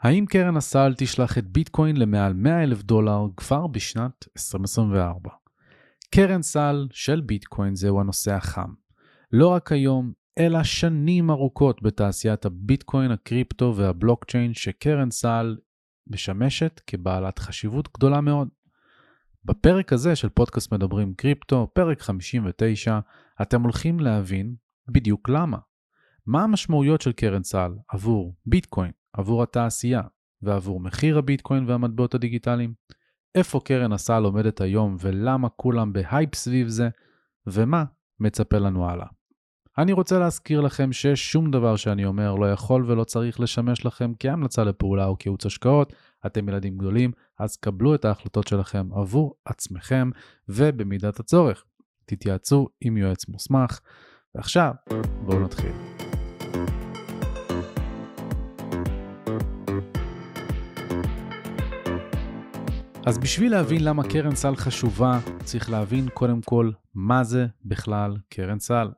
האם קרן הסל תשלח את ביטקוין למעל 100 אלף דולר כבר בשנת 2024? קרן סל של ביטקוין זהו הנושא החם. לא רק היום, אלא שנים ארוכות בתעשיית הביטקוין, הקריפטו והבלוקצ'יין שקרן סל משמשת כבעלת חשיבות גדולה מאוד. בפרק הזה של פודקאסט מדברים קריפטו, פרק 59, אתם הולכים להבין בדיוק למה. מה המשמעויות של קרן סל עבור ביטקוין, עבור התעשייה ועבור מחיר הביטקוין והמטבעות הדיגיטליים? איפה קרן הסל עומדת היום ולמה כולם בהייפ סביב זה, ומה מצפה לנו הלאה. אני רוצה להזכיר לכם ששום דבר שאני אומר לא יכול ולא צריך לשמש לכם כהמלצה לפעולה או כייעוץ השקעות. אתם ילדים גדולים, אז קבלו את ההחלטות שלכם עבור עצמכם, ובמידת הצורך, תתייעצו עם יועץ מוסמך. ועכשיו, בואו נתחיל. אז בשביל להבין למה קרן סל חשובה, צריך להבין קודם כל מה זה בכלל קרן סל.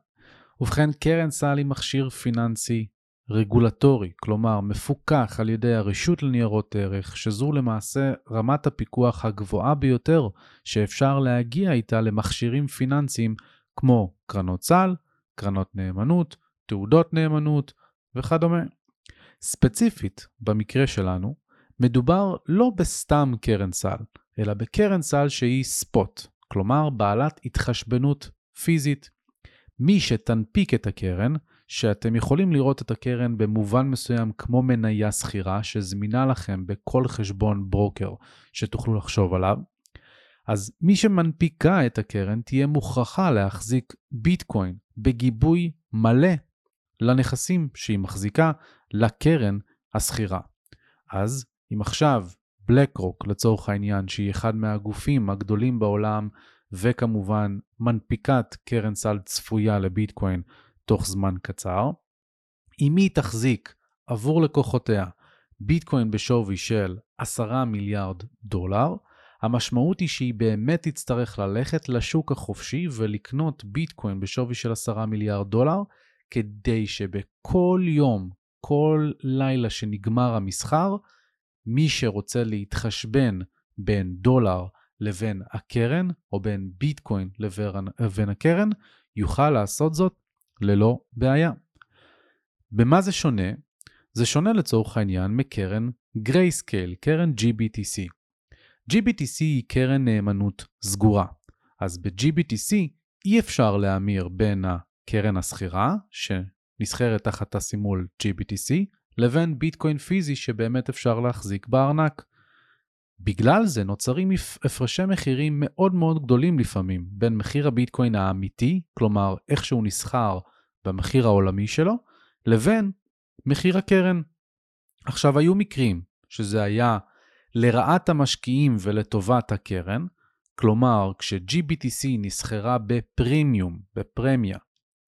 ובכן, קרן סל היא מכשיר פיננסי רגולטורי, כלומר מפוקח על ידי הרשות לניירות ערך, שזו למעשה רמת הפיקוח הגבוהה ביותר שאפשר להגיע איתה למכשירים פיננסיים כמו קרנות סל, קרנות נאמנות, תעודות נאמנות וכדומה. ספציפית, במקרה שלנו, מדובר לא בסתם קרן סל, אלא בקרן סל שהיא ספוט, כלומר בעלת התחשבנות פיזית. מי שתנפיק את הקרן, שאתם יכולים לראות את הקרן במובן מסוים כמו מניה שכירה שזמינה לכם בכל חשבון ברוקר שתוכלו לחשוב עליו, אז מי שמנפיקה את הקרן תהיה מוכרחה להחזיק ביטקוין בגיבוי מלא לנכסים שהיא מחזיקה לקרן השכירה. אז אם עכשיו בלק רוק לצורך העניין, שהיא אחד מהגופים הגדולים בעולם, וכמובן מנפיקת קרן סל צפויה לביטקוין תוך זמן קצר, אם היא תחזיק עבור לקוחותיה ביטקוין בשווי של 10 מיליארד דולר, המשמעות היא שהיא באמת תצטרך ללכת לשוק החופשי ולקנות ביטקוין בשווי של 10 מיליארד דולר, כדי שבכל יום, כל לילה שנגמר המסחר, מי שרוצה להתחשבן בין דולר לבין הקרן, או בין ביטקוין לבין הקרן, יוכל לעשות זאת ללא בעיה. במה זה שונה? זה שונה לצורך העניין מקרן גרייסקייל, קרן GBTC. GBTC היא קרן נאמנות סגורה, אז ב-GBTC אי אפשר להמיר בין הקרן הסחירה, שנסחרת תחת הסימול GBTC, לבין ביטקוין פיזי שבאמת אפשר להחזיק בארנק. בגלל זה נוצרים הפרשי מחירים מאוד מאוד גדולים לפעמים בין מחיר הביטקוין האמיתי, כלומר איך שהוא נסחר במחיר העולמי שלו, לבין מחיר הקרן. עכשיו היו מקרים שזה היה לרעת המשקיעים ולטובת הקרן, כלומר כש-GBTC נסחרה בפרימיום, בפרמיה,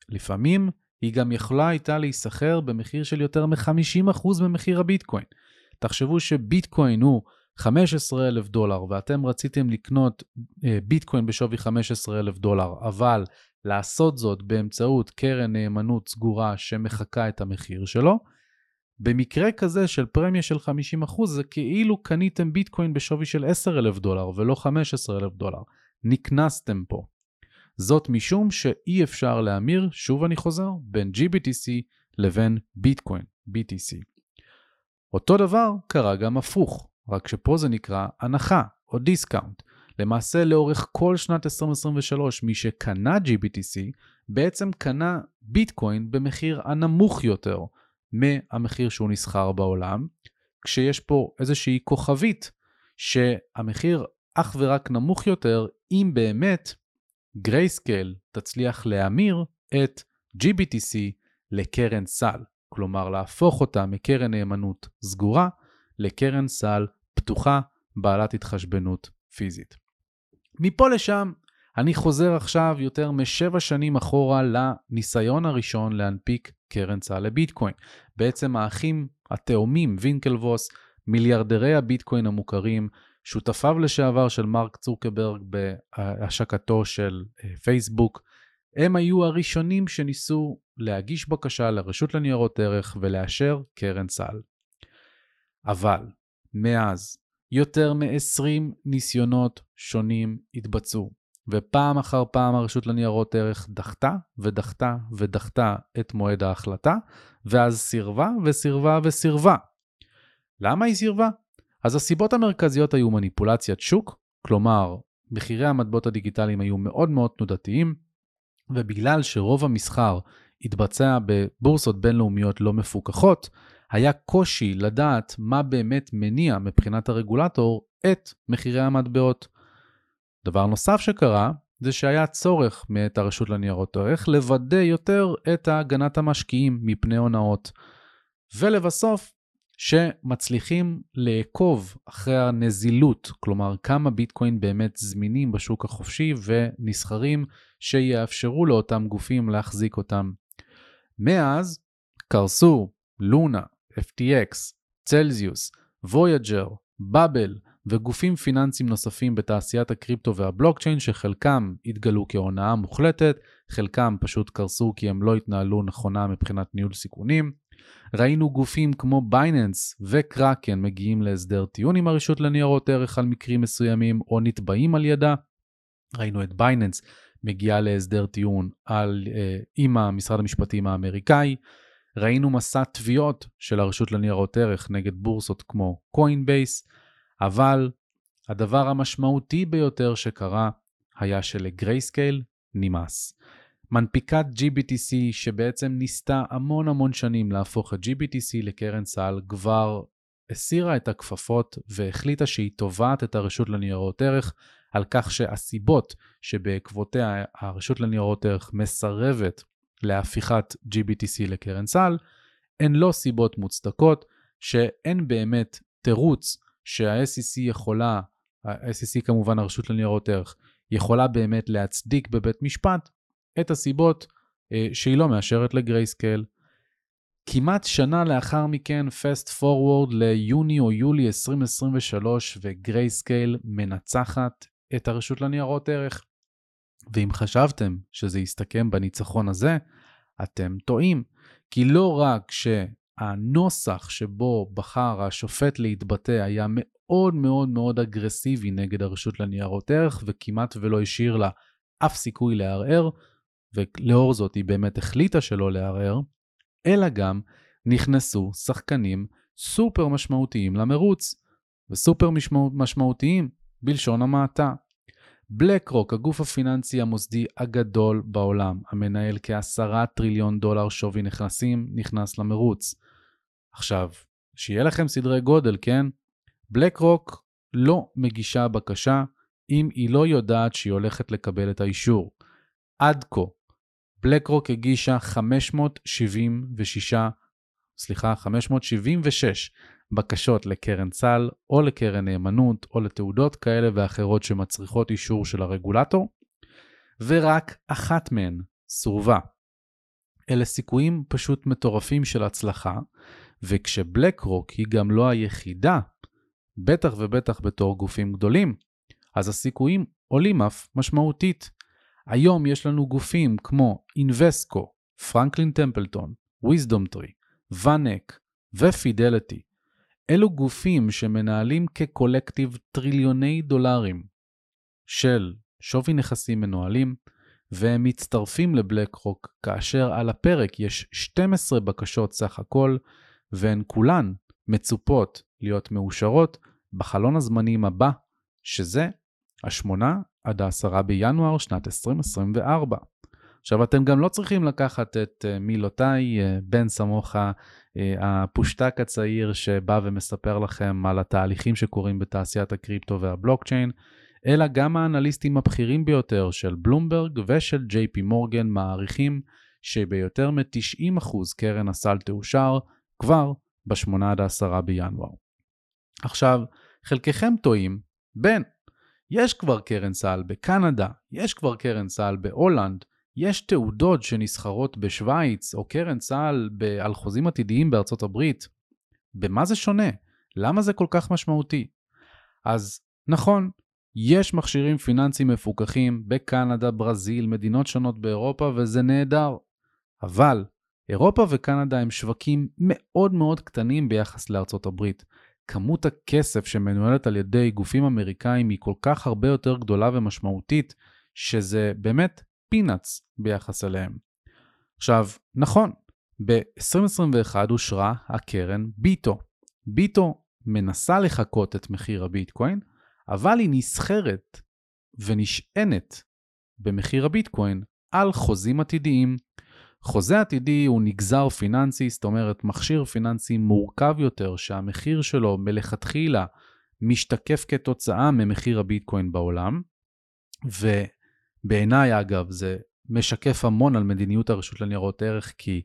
לפעמים היא גם יכולה הייתה להיסחר במחיר של יותר מ-50% ממחיר הביטקוין. תחשבו שביטקוין הוא 15,000 דולר ואתם רציתם לקנות אה, ביטקוין בשווי 15,000 דולר, אבל לעשות זאת באמצעות קרן נאמנות סגורה שמחקה את המחיר שלו, במקרה כזה של פרמיה של 50% זה כאילו קניתם ביטקוין בשווי של 10,000 דולר ולא 15,000 דולר. נקנסתם פה. זאת משום שאי אפשר להמיר, שוב אני חוזר, בין GBTC לבין ביטקוין, BTC. אותו דבר קרה גם הפוך, רק שפה זה נקרא הנחה או discount. למעשה לאורך כל שנת 2023 מי שקנה GBTC בעצם קנה ביטקוין במחיר הנמוך יותר מהמחיר שהוא נסחר בעולם, כשיש פה איזושהי כוכבית שהמחיר אך ורק נמוך יותר אם באמת גרייסקייל תצליח להמיר את GBTC לקרן סל, כלומר להפוך אותה מקרן נאמנות סגורה לקרן סל פתוחה בעלת התחשבנות פיזית. מפה לשם אני חוזר עכשיו יותר משבע שנים אחורה לניסיון הראשון להנפיק קרן סל לביטקוין. בעצם האחים התאומים וינקלבוס, מיליארדרי הביטקוין המוכרים, שותפיו לשעבר של מרק צוקרברג בהשקתו של אה, פייסבוק, הם היו הראשונים שניסו להגיש בקשה לרשות לניירות ערך ולאשר קרן סל. אבל מאז יותר מ-20 ניסיונות שונים התבצעו, ופעם אחר פעם הרשות לניירות ערך דחתה ודחתה ודחתה את מועד ההחלטה, ואז סירבה וסירבה וסירבה. למה היא סירבה? אז הסיבות המרכזיות היו מניפולציית שוק, כלומר, מחירי המטבעות הדיגיטליים היו מאוד מאוד תנודתיים, ובגלל שרוב המסחר התבצע בבורסות בינלאומיות לא מפוקחות, היה קושי לדעת מה באמת מניע מבחינת הרגולטור את מחירי המטבעות. דבר נוסף שקרה, זה שהיה צורך מאת הרשות לניירות ערך לוודא יותר את הגנת המשקיעים מפני הונאות. ולבסוף, שמצליחים לעקוב אחרי הנזילות, כלומר כמה ביטקוין באמת זמינים בשוק החופשי ונסחרים שיאפשרו לאותם גופים להחזיק אותם. מאז קרסו לונה, FTX, צלזיוס, וויג'ר, באבל וגופים פיננסיים נוספים בתעשיית הקריפטו והבלוקצ'יין שחלקם התגלו כהונאה מוחלטת, חלקם פשוט קרסו כי הם לא התנהלו נכונה מבחינת ניהול סיכונים. ראינו גופים כמו בייננס וקראקן מגיעים להסדר טיעון עם הרשות לניירות ערך על מקרים מסוימים או נתבעים על ידה. ראינו את בייננס מגיעה להסדר טיעון על, אה, עם המשרד המשפטים האמריקאי. ראינו מסע תביעות של הרשות לניירות ערך נגד בורסות כמו קוינבייס, אבל הדבר המשמעותי ביותר שקרה היה שלגרייסקייל נמאס. מנפיקת GBTC שבעצם ניסתה המון המון שנים להפוך את GBTC לקרן סל כבר הסירה את הכפפות והחליטה שהיא תובעת את הרשות לניירות ערך על כך שהסיבות שבעקבותיה הרשות לניירות ערך מסרבת להפיכת GBTC לקרן סל הן לא סיבות מוצדקות, שאין באמת תירוץ שה-SEC יכולה, ה-SEC כמובן הרשות לניירות ערך, יכולה באמת להצדיק בבית משפט את הסיבות אה, שהיא לא מאשרת לגרייסקייל. כמעט שנה לאחר מכן, fast forward ליוני או יולי 2023, וגרייסקייל מנצחת את הרשות לניירות ערך. ואם חשבתם שזה יסתכם בניצחון הזה, אתם טועים. כי לא רק שהנוסח שבו בחר השופט להתבטא היה מאוד מאוד מאוד אגרסיבי נגד הרשות לניירות ערך, וכמעט ולא השאיר לה אף סיכוי לערער, ולאור זאת היא באמת החליטה שלא לערער, אלא גם נכנסו שחקנים סופר משמעותיים למרוץ, וסופר משמעותיים בלשון המעטה. בלק רוק, הגוף הפיננסי המוסדי הגדול בעולם, המנהל כעשרה טריליון דולר שווי נכסים, נכנס למרוץ. עכשיו, שיהיה לכם סדרי גודל, כן? בלק רוק לא מגישה בקשה אם היא לא יודעת שהיא הולכת לקבל את האישור. עד כה, בלק רוק הגישה 576, סליחה, 576 בקשות לקרן צל או לקרן נאמנות או לתעודות כאלה ואחרות שמצריכות אישור של הרגולטור, ורק אחת מהן סורבה. אלה סיכויים פשוט מטורפים של הצלחה, וכשבלק רוק היא גם לא היחידה, בטח ובטח בתור גופים גדולים, אז הסיכויים עולים אף משמעותית. היום יש לנו גופים כמו אינבסקו, פרנקלין טמפלטון, וויזדום טרי, ואן אק ופידליטי, אלו גופים שמנהלים כקולקטיב טריליוני דולרים של שווי נכסים מנוהלים, והם מצטרפים לבלק רוק כאשר על הפרק יש 12 בקשות סך הכל, והן כולן מצופות להיות מאושרות בחלון הזמנים הבא, שזה ה-8 עד ה-10 בינואר שנת 2024. עכשיו, אתם גם לא צריכים לקחת את uh, מילותיי, uh, בן סמוך, uh, הפושטק הצעיר שבא ומספר לכם על התהליכים שקורים בתעשיית הקריפטו והבלוקצ'יין, אלא גם האנליסטים הבכירים ביותר של בלומברג ושל ג'יי פי מורגן מעריכים שביותר מ-90% קרן הסל תאושר כבר ב-8 עד 10 בינואר. עכשיו, חלקכם טועים בין יש כבר קרן סל בקנדה, יש כבר קרן סל בהולנד, יש תעודות שנסחרות בשוויץ, או קרן צה"ל על חוזים עתידיים בארצות הברית. במה זה שונה? למה זה כל כך משמעותי? אז נכון, יש מכשירים פיננסיים מפוקחים בקנדה, ברזיל, מדינות שונות באירופה, וזה נהדר. אבל אירופה וקנדה הם שווקים מאוד מאוד קטנים ביחס לארצות הברית. כמות הכסף שמנוהלת על ידי גופים אמריקאים היא כל כך הרבה יותר גדולה ומשמעותית, שזה באמת פינאץ ביחס אליהם. עכשיו, נכון, ב-2021 אושרה הקרן ביטו. ביטו מנסה לחקות את מחיר הביטקוין, אבל היא נסחרת ונשענת במחיר הביטקוין על חוזים עתידיים. חוזה עתידי הוא נגזר פיננסי, זאת אומרת מכשיר פיננסי מורכב יותר שהמחיר שלו מלכתחילה משתקף כתוצאה ממחיר הביטקוין בעולם, ובעיניי אגב זה משקף המון על מדיניות הרשות לניירות ערך, כי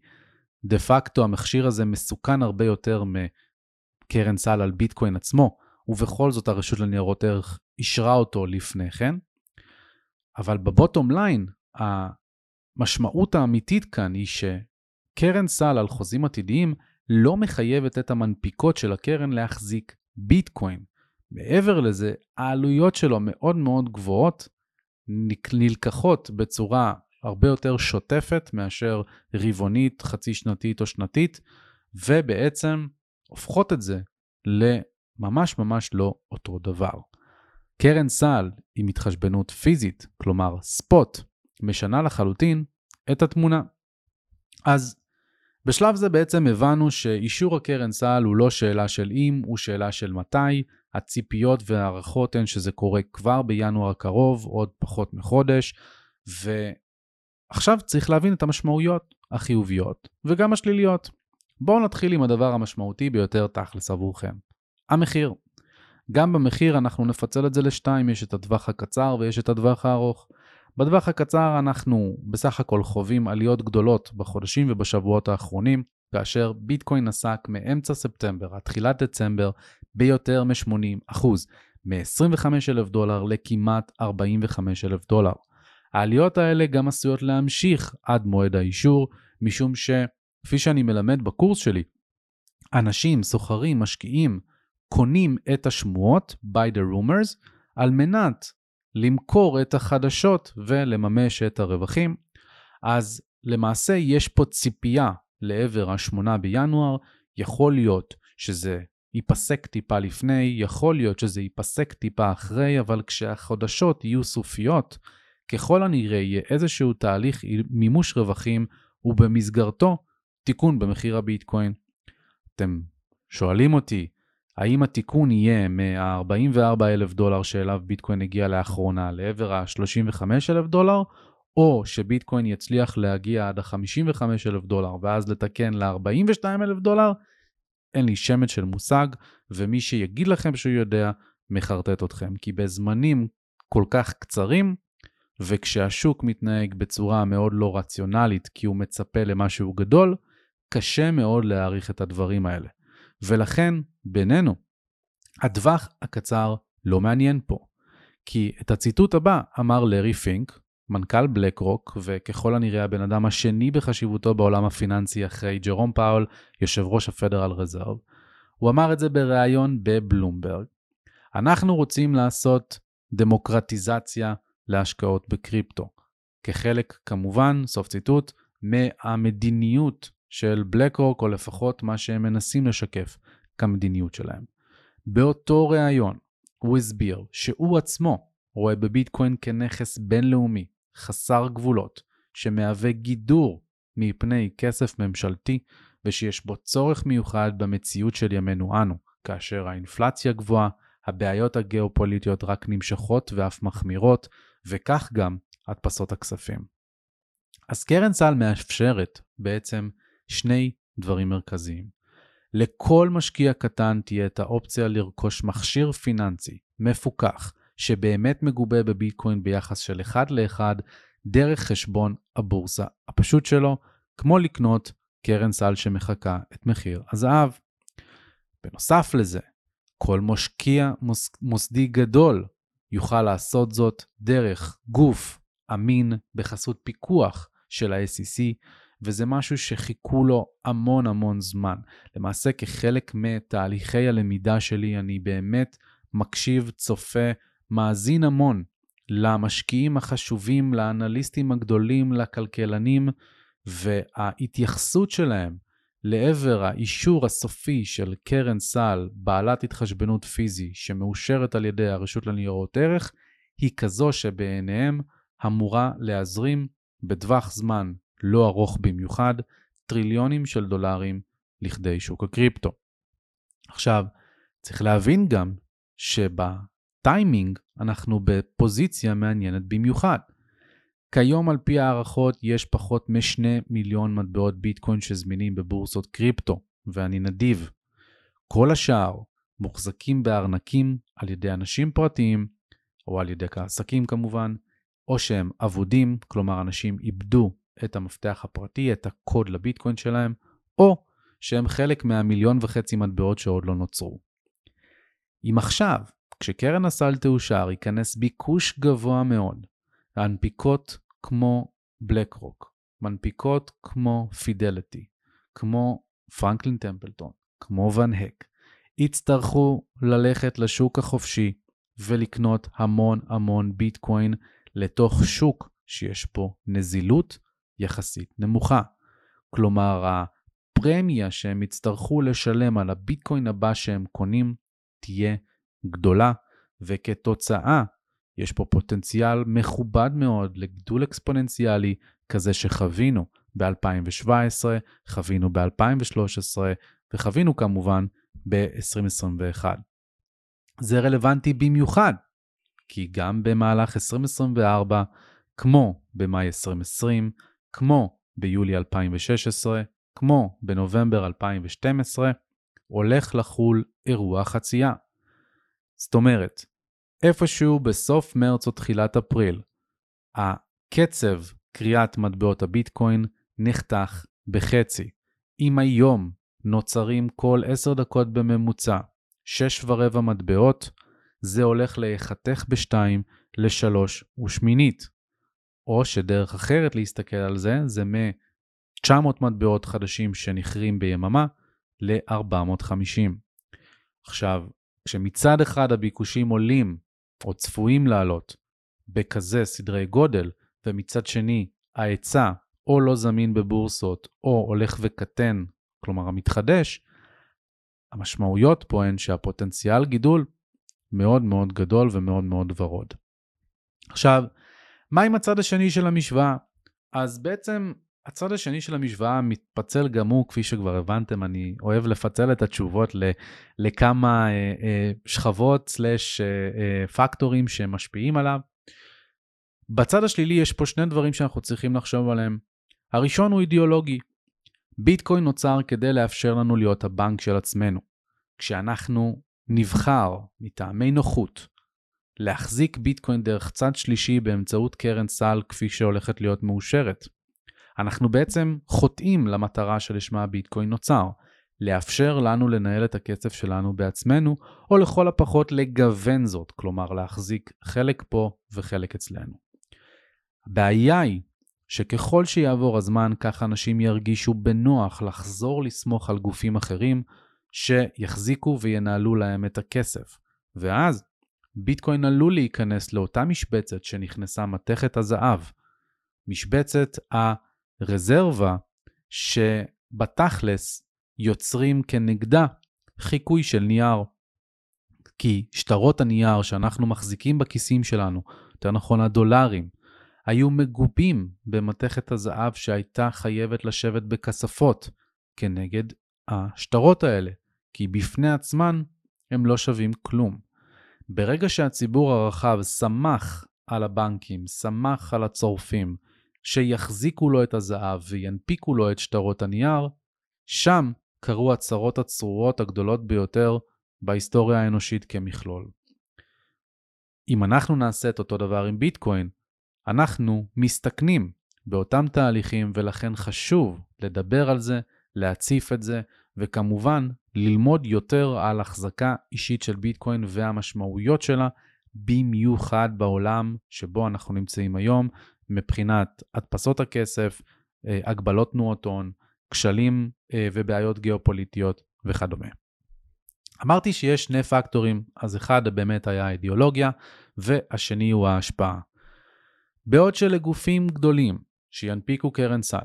דה פקטו המכשיר הזה מסוכן הרבה יותר מקרן סל על ביטקוין עצמו, ובכל זאת הרשות לניירות ערך אישרה אותו לפני כן. אבל בבוטום ליין, המשמעות האמיתית כאן היא שקרן סל על חוזים עתידיים לא מחייבת את המנפיקות של הקרן להחזיק ביטקוין. מעבר לזה, העלויות שלו מאוד מאוד גבוהות, נלקחות בצורה הרבה יותר שוטפת מאשר רבעונית, חצי שנתית או שנתית, ובעצם הופכות את זה לממש ממש לא אותו דבר. קרן סל עם התחשבנות פיזית, כלומר ספוט, משנה לחלוטין את התמונה. אז בשלב זה בעצם הבנו שאישור הקרן סל הוא לא שאלה של אם, הוא שאלה של מתי. הציפיות וההערכות הן שזה קורה כבר בינואר הקרוב, עוד פחות מחודש, ועכשיו צריך להבין את המשמעויות החיוביות וגם השליליות. בואו נתחיל עם הדבר המשמעותי ביותר תכלס עבורכם, המחיר. גם במחיר אנחנו נפצל את זה לשתיים, יש את הטווח הקצר ויש את הטווח הארוך. בטווח הקצר אנחנו בסך הכל חווים עליות גדולות בחודשים ובשבועות האחרונים, כאשר ביטקוין נסק מאמצע ספטמבר עד תחילת דצמבר ביותר מ-80%, מ-25 אלף דולר לכמעט 45 אלף דולר. העליות האלה גם עשויות להמשיך עד מועד האישור, משום שכפי שאני מלמד בקורס שלי, אנשים, סוחרים, משקיעים, קונים את השמועות, by the rumors, על מנת למכור את החדשות ולממש את הרווחים. אז למעשה יש פה ציפייה לעבר ה-8 בינואר, יכול להיות שזה ייפסק טיפה לפני, יכול להיות שזה ייפסק טיפה אחרי, אבל כשהחודשות יהיו סופיות, ככל הנראה יהיה איזשהו תהליך מימוש רווחים, ובמסגרתו תיקון במחיר הביטקוין. אתם שואלים אותי, האם התיקון יהיה מה-44 אלף דולר שאליו ביטקוין הגיע לאחרונה לעבר ה-35 אלף דולר, או שביטקוין יצליח להגיע עד ה-55 אלף דולר ואז לתקן ל-42 אלף דולר, אין לי שמץ של מושג, ומי שיגיד לכם שהוא יודע, מחרטט אתכם. כי בזמנים כל כך קצרים, וכשהשוק מתנהג בצורה מאוד לא רציונלית כי הוא מצפה למשהו גדול, קשה מאוד להעריך את הדברים האלה. ולכן, בינינו, הטווח הקצר לא מעניין פה. כי את הציטוט הבא אמר לארי פינק, מנכ"ל בלק רוק, וככל הנראה הבן אדם השני בחשיבותו בעולם הפיננסי אחרי ג'רום פאול, יושב ראש הפדרל רזרב. הוא אמר את זה בריאיון בבלומברג. אנחנו רוצים לעשות דמוקרטיזציה להשקעות בקריפטו. כחלק, כמובן, סוף ציטוט, מהמדיניות של בלק רוק, או לפחות מה שהם מנסים לשקף כמדיניות שלהם. באותו ריאיון הוא הסביר שהוא עצמו רואה בביטקוין כנכס בינלאומי, חסר גבולות, שמהווה גידור מפני כסף ממשלתי, ושיש בו צורך מיוחד במציאות של ימינו אנו, כאשר האינפלציה גבוהה, הבעיות הגיאופוליטיות רק נמשכות ואף מחמירות, וכך גם הדפסות הכספים. אז קרן סל מאפשרת בעצם שני דברים מרכזיים. לכל משקיע קטן תהיה את האופציה לרכוש מכשיר פיננסי מפוקח, שבאמת מגובה בביטקוין ביחס של 1 ל-1 דרך חשבון הבורסה הפשוט שלו, כמו לקנות קרן סל שמחקה את מחיר הזהב. בנוסף לזה, כל משקיע מוס, מוסדי גדול יוכל לעשות זאת דרך גוף אמין בחסות פיקוח של ה-SEC, וזה משהו שחיכו לו המון המון זמן. למעשה, כחלק מתהליכי הלמידה שלי, אני באמת מקשיב, צופה, מאזין המון למשקיעים החשובים, לאנליסטים הגדולים, לכלכלנים, וההתייחסות שלהם לעבר האישור הסופי של קרן סל בעלת התחשבנות פיזי שמאושרת על ידי הרשות לניירות ערך, היא כזו שבעיניהם אמורה להזרים בטווח זמן לא ארוך במיוחד טריליונים של דולרים לכדי שוק הקריפטו. עכשיו, צריך להבין גם שבטיימינג אנחנו בפוזיציה מעניינת במיוחד. כיום על פי הערכות יש פחות משני מיליון מטבעות ביטקוין שזמינים בבורסות קריפטו, ואני נדיב. כל השאר מוחזקים בארנקים על ידי אנשים פרטיים, או על ידי עסקים כמובן, או שהם אבודים, כלומר אנשים איבדו את המפתח הפרטי, את הקוד לביטקוין שלהם, או שהם חלק מהמיליון וחצי מטבעות שעוד לא נוצרו. אם עכשיו, כשקרן הסל תאושר, ייכנס ביקוש גבוה מאוד ההנפיקות כמו בלק רוק, מנפיקות כמו פידליטי, כמו פרנקלין טמפלטון, כמו ון הק, יצטרכו ללכת לשוק החופשי ולקנות המון המון ביטקוין לתוך שוק שיש פה נזילות יחסית נמוכה. כלומר, הפרמיה שהם יצטרכו לשלם על הביטקוין הבא שהם קונים תהיה גדולה, וכתוצאה יש פה פוטנציאל מכובד מאוד לגידול אקספוננציאלי כזה שחווינו ב-2017, חווינו ב-2013 וחווינו כמובן ב-2021. זה רלוונטי במיוחד, כי גם במהלך 2024, כמו במאי 2020, כמו ביולי 2016, כמו בנובמבר 2012, הולך לחול אירוע חצייה. זאת אומרת, איפשהו בסוף מרץ או תחילת אפריל, הקצב קריאת מטבעות הביטקוין נחתך בחצי. אם היום נוצרים כל 10 דקות בממוצע 6 ורבע מטבעות, זה הולך להיחתך ב-2 ל-3 ושמינית. או שדרך אחרת להסתכל על זה, זה מ-900 מטבעות חדשים שנכרים ביממה ל-450. עכשיו, כשמצד אחד הביקושים עולים או צפויים לעלות בכזה סדרי גודל, ומצד שני ההיצע או לא זמין בבורסות או הולך וקטן, כלומר המתחדש, המשמעויות פה הן שהפוטנציאל גידול מאוד מאוד גדול ומאוד מאוד ורוד. עכשיו, מה עם הצד השני של המשוואה? אז בעצם הצד השני של המשוואה מתפצל גם הוא, כפי שכבר הבנתם, אני אוהב לפצל את התשובות לכמה אה, אה, שכבות סלש אה, פקטורים שמשפיעים עליו. בצד השלילי יש פה שני דברים שאנחנו צריכים לחשוב עליהם. הראשון הוא אידיאולוגי. ביטקוין נוצר כדי לאפשר לנו להיות הבנק של עצמנו. כשאנחנו נבחר מטעמי נוחות להחזיק ביטקוין דרך צד שלישי באמצעות קרן סל כפי שהולכת להיות מאושרת, אנחנו בעצם חוטאים למטרה שלשמה הביטקוין נוצר, לאפשר לנו לנהל את הכסף שלנו בעצמנו, או לכל הפחות לגוון זאת, כלומר להחזיק חלק פה וחלק אצלנו. הבעיה היא שככל שיעבור הזמן, כך אנשים ירגישו בנוח לחזור לסמוך על גופים אחרים שיחזיקו וינהלו להם את הכסף. ואז ביטקוין עלול להיכנס לאותה משבצת שנכנסה מתכת הזהב, משבצת ה... רזרבה שבתכלס יוצרים כנגדה חיקוי של נייר. כי שטרות הנייר שאנחנו מחזיקים בכיסים שלנו, יותר נכון הדולרים, היו מגובים במתכת הזהב שהייתה חייבת לשבת בכספות כנגד השטרות האלה, כי בפני עצמן הם לא שווים כלום. ברגע שהציבור הרחב שמח על הבנקים, שמח על הצורפים, שיחזיקו לו את הזהב וינפיקו לו את שטרות הנייר, שם קרו הצרות הצרורות הגדולות ביותר בהיסטוריה האנושית כמכלול. אם אנחנו נעשה את אותו דבר עם ביטקוין, אנחנו מסתכנים באותם תהליכים ולכן חשוב לדבר על זה, להציף את זה, וכמובן ללמוד יותר על החזקה אישית של ביטקוין והמשמעויות שלה, במיוחד בעולם שבו אנחנו נמצאים היום, מבחינת הדפסות הכסף, אה, הגבלות תנועות הון, כשלים אה, ובעיות גיאופוליטיות וכדומה. אמרתי שיש שני פקטורים, אז אחד באמת היה האידיאולוגיה, והשני הוא ההשפעה. בעוד שלגופים גדולים שינפיקו קרן סל,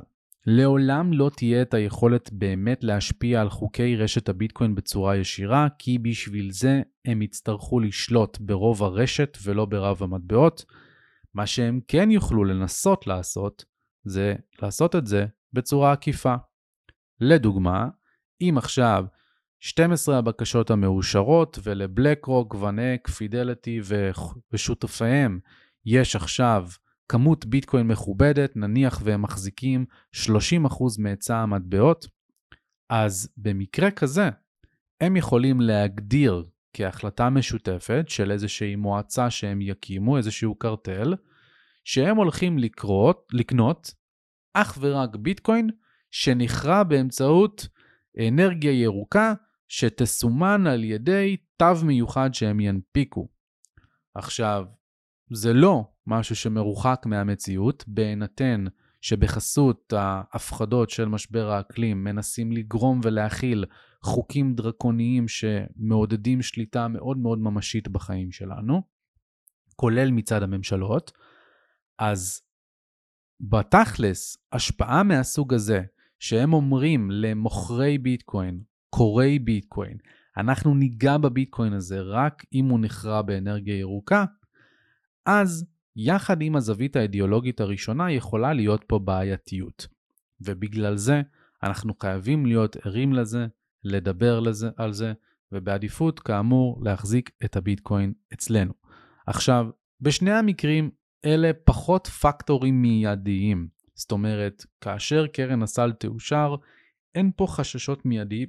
לעולם לא תהיה את היכולת באמת להשפיע על חוקי רשת הביטקוין בצורה ישירה, כי בשביל זה הם יצטרכו לשלוט ברוב הרשת ולא ברב המטבעות. מה שהם כן יוכלו לנסות לעשות, זה לעשות את זה בצורה עקיפה. לדוגמה, אם עכשיו 12 הבקשות המאושרות ולבלק רוק, ונק, פידליטי ושותפיהם יש עכשיו כמות ביטקוין מכובדת, נניח והם מחזיקים 30% מהיצע המטבעות, אז במקרה כזה, הם יכולים להגדיר כהחלטה משותפת של איזושהי מועצה שהם יקימו, איזשהו קרטל, שהם הולכים לקרות, לקנות אך ורק ביטקוין שנכרע באמצעות אנרגיה ירוקה שתסומן על ידי תו מיוחד שהם ינפיקו. עכשיו, זה לא משהו שמרוחק מהמציאות, בהינתן שבחסות ההפחדות של משבר האקלים מנסים לגרום ולהכיל חוקים דרקוניים שמעודדים שליטה מאוד מאוד ממשית בחיים שלנו, כולל מצד הממשלות, אז בתכלס, השפעה מהסוג הזה, שהם אומרים למוכרי ביטקוין, קוראי ביטקוין, אנחנו ניגע בביטקוין הזה רק אם הוא נכרע באנרגיה ירוקה, אז יחד עם הזווית האידיאולוגית הראשונה יכולה להיות פה בעייתיות. ובגלל זה אנחנו חייבים להיות ערים לזה, לדבר לזה, על זה, ובעדיפות כאמור להחזיק את הביטקוין אצלנו. עכשיו, בשני המקרים אלה פחות פקטורים מיידיים. זאת אומרת, כאשר קרן הסל תאושר, אין פה חששות מיידיים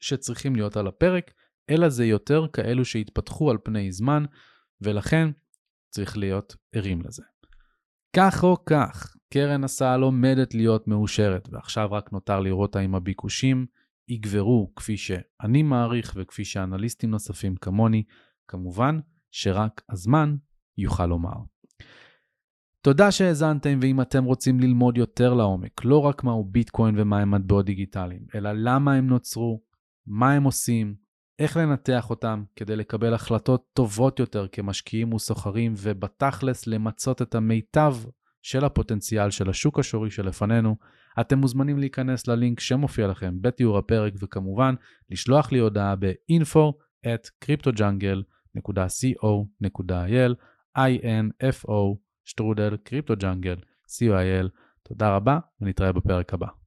שצריכים להיות על הפרק, אלא זה יותר כאלו שהתפתחו על פני זמן, ולכן צריך להיות ערים לזה. כך או כך, קרן הסל עומדת להיות מאושרת, ועכשיו רק נותר לראות האם הביקושים יגברו כפי שאני מעריך וכפי שאנליסטים נוספים כמוני, כמובן שרק הזמן יוכל לומר. תודה שהאזנתם, ואם אתם רוצים ללמוד יותר לעומק, לא רק מהו ביטקוין ומה הם מטבעות דיגיטליים, אלא למה הם נוצרו, מה הם עושים, איך לנתח אותם כדי לקבל החלטות טובות יותר כמשקיעים וסוחרים, ובתכלס למצות את המיטב של הפוטנציאל של השוק השורי שלפנינו, אתם מוזמנים להיכנס ללינק שמופיע לכם בתיאור הפרק, וכמובן לשלוח לי הודעה ב-info at cryptojungle.co.il, info שטרודל קריפטוג'אנגל, co.il. תודה רבה ונתראה בפרק הבא.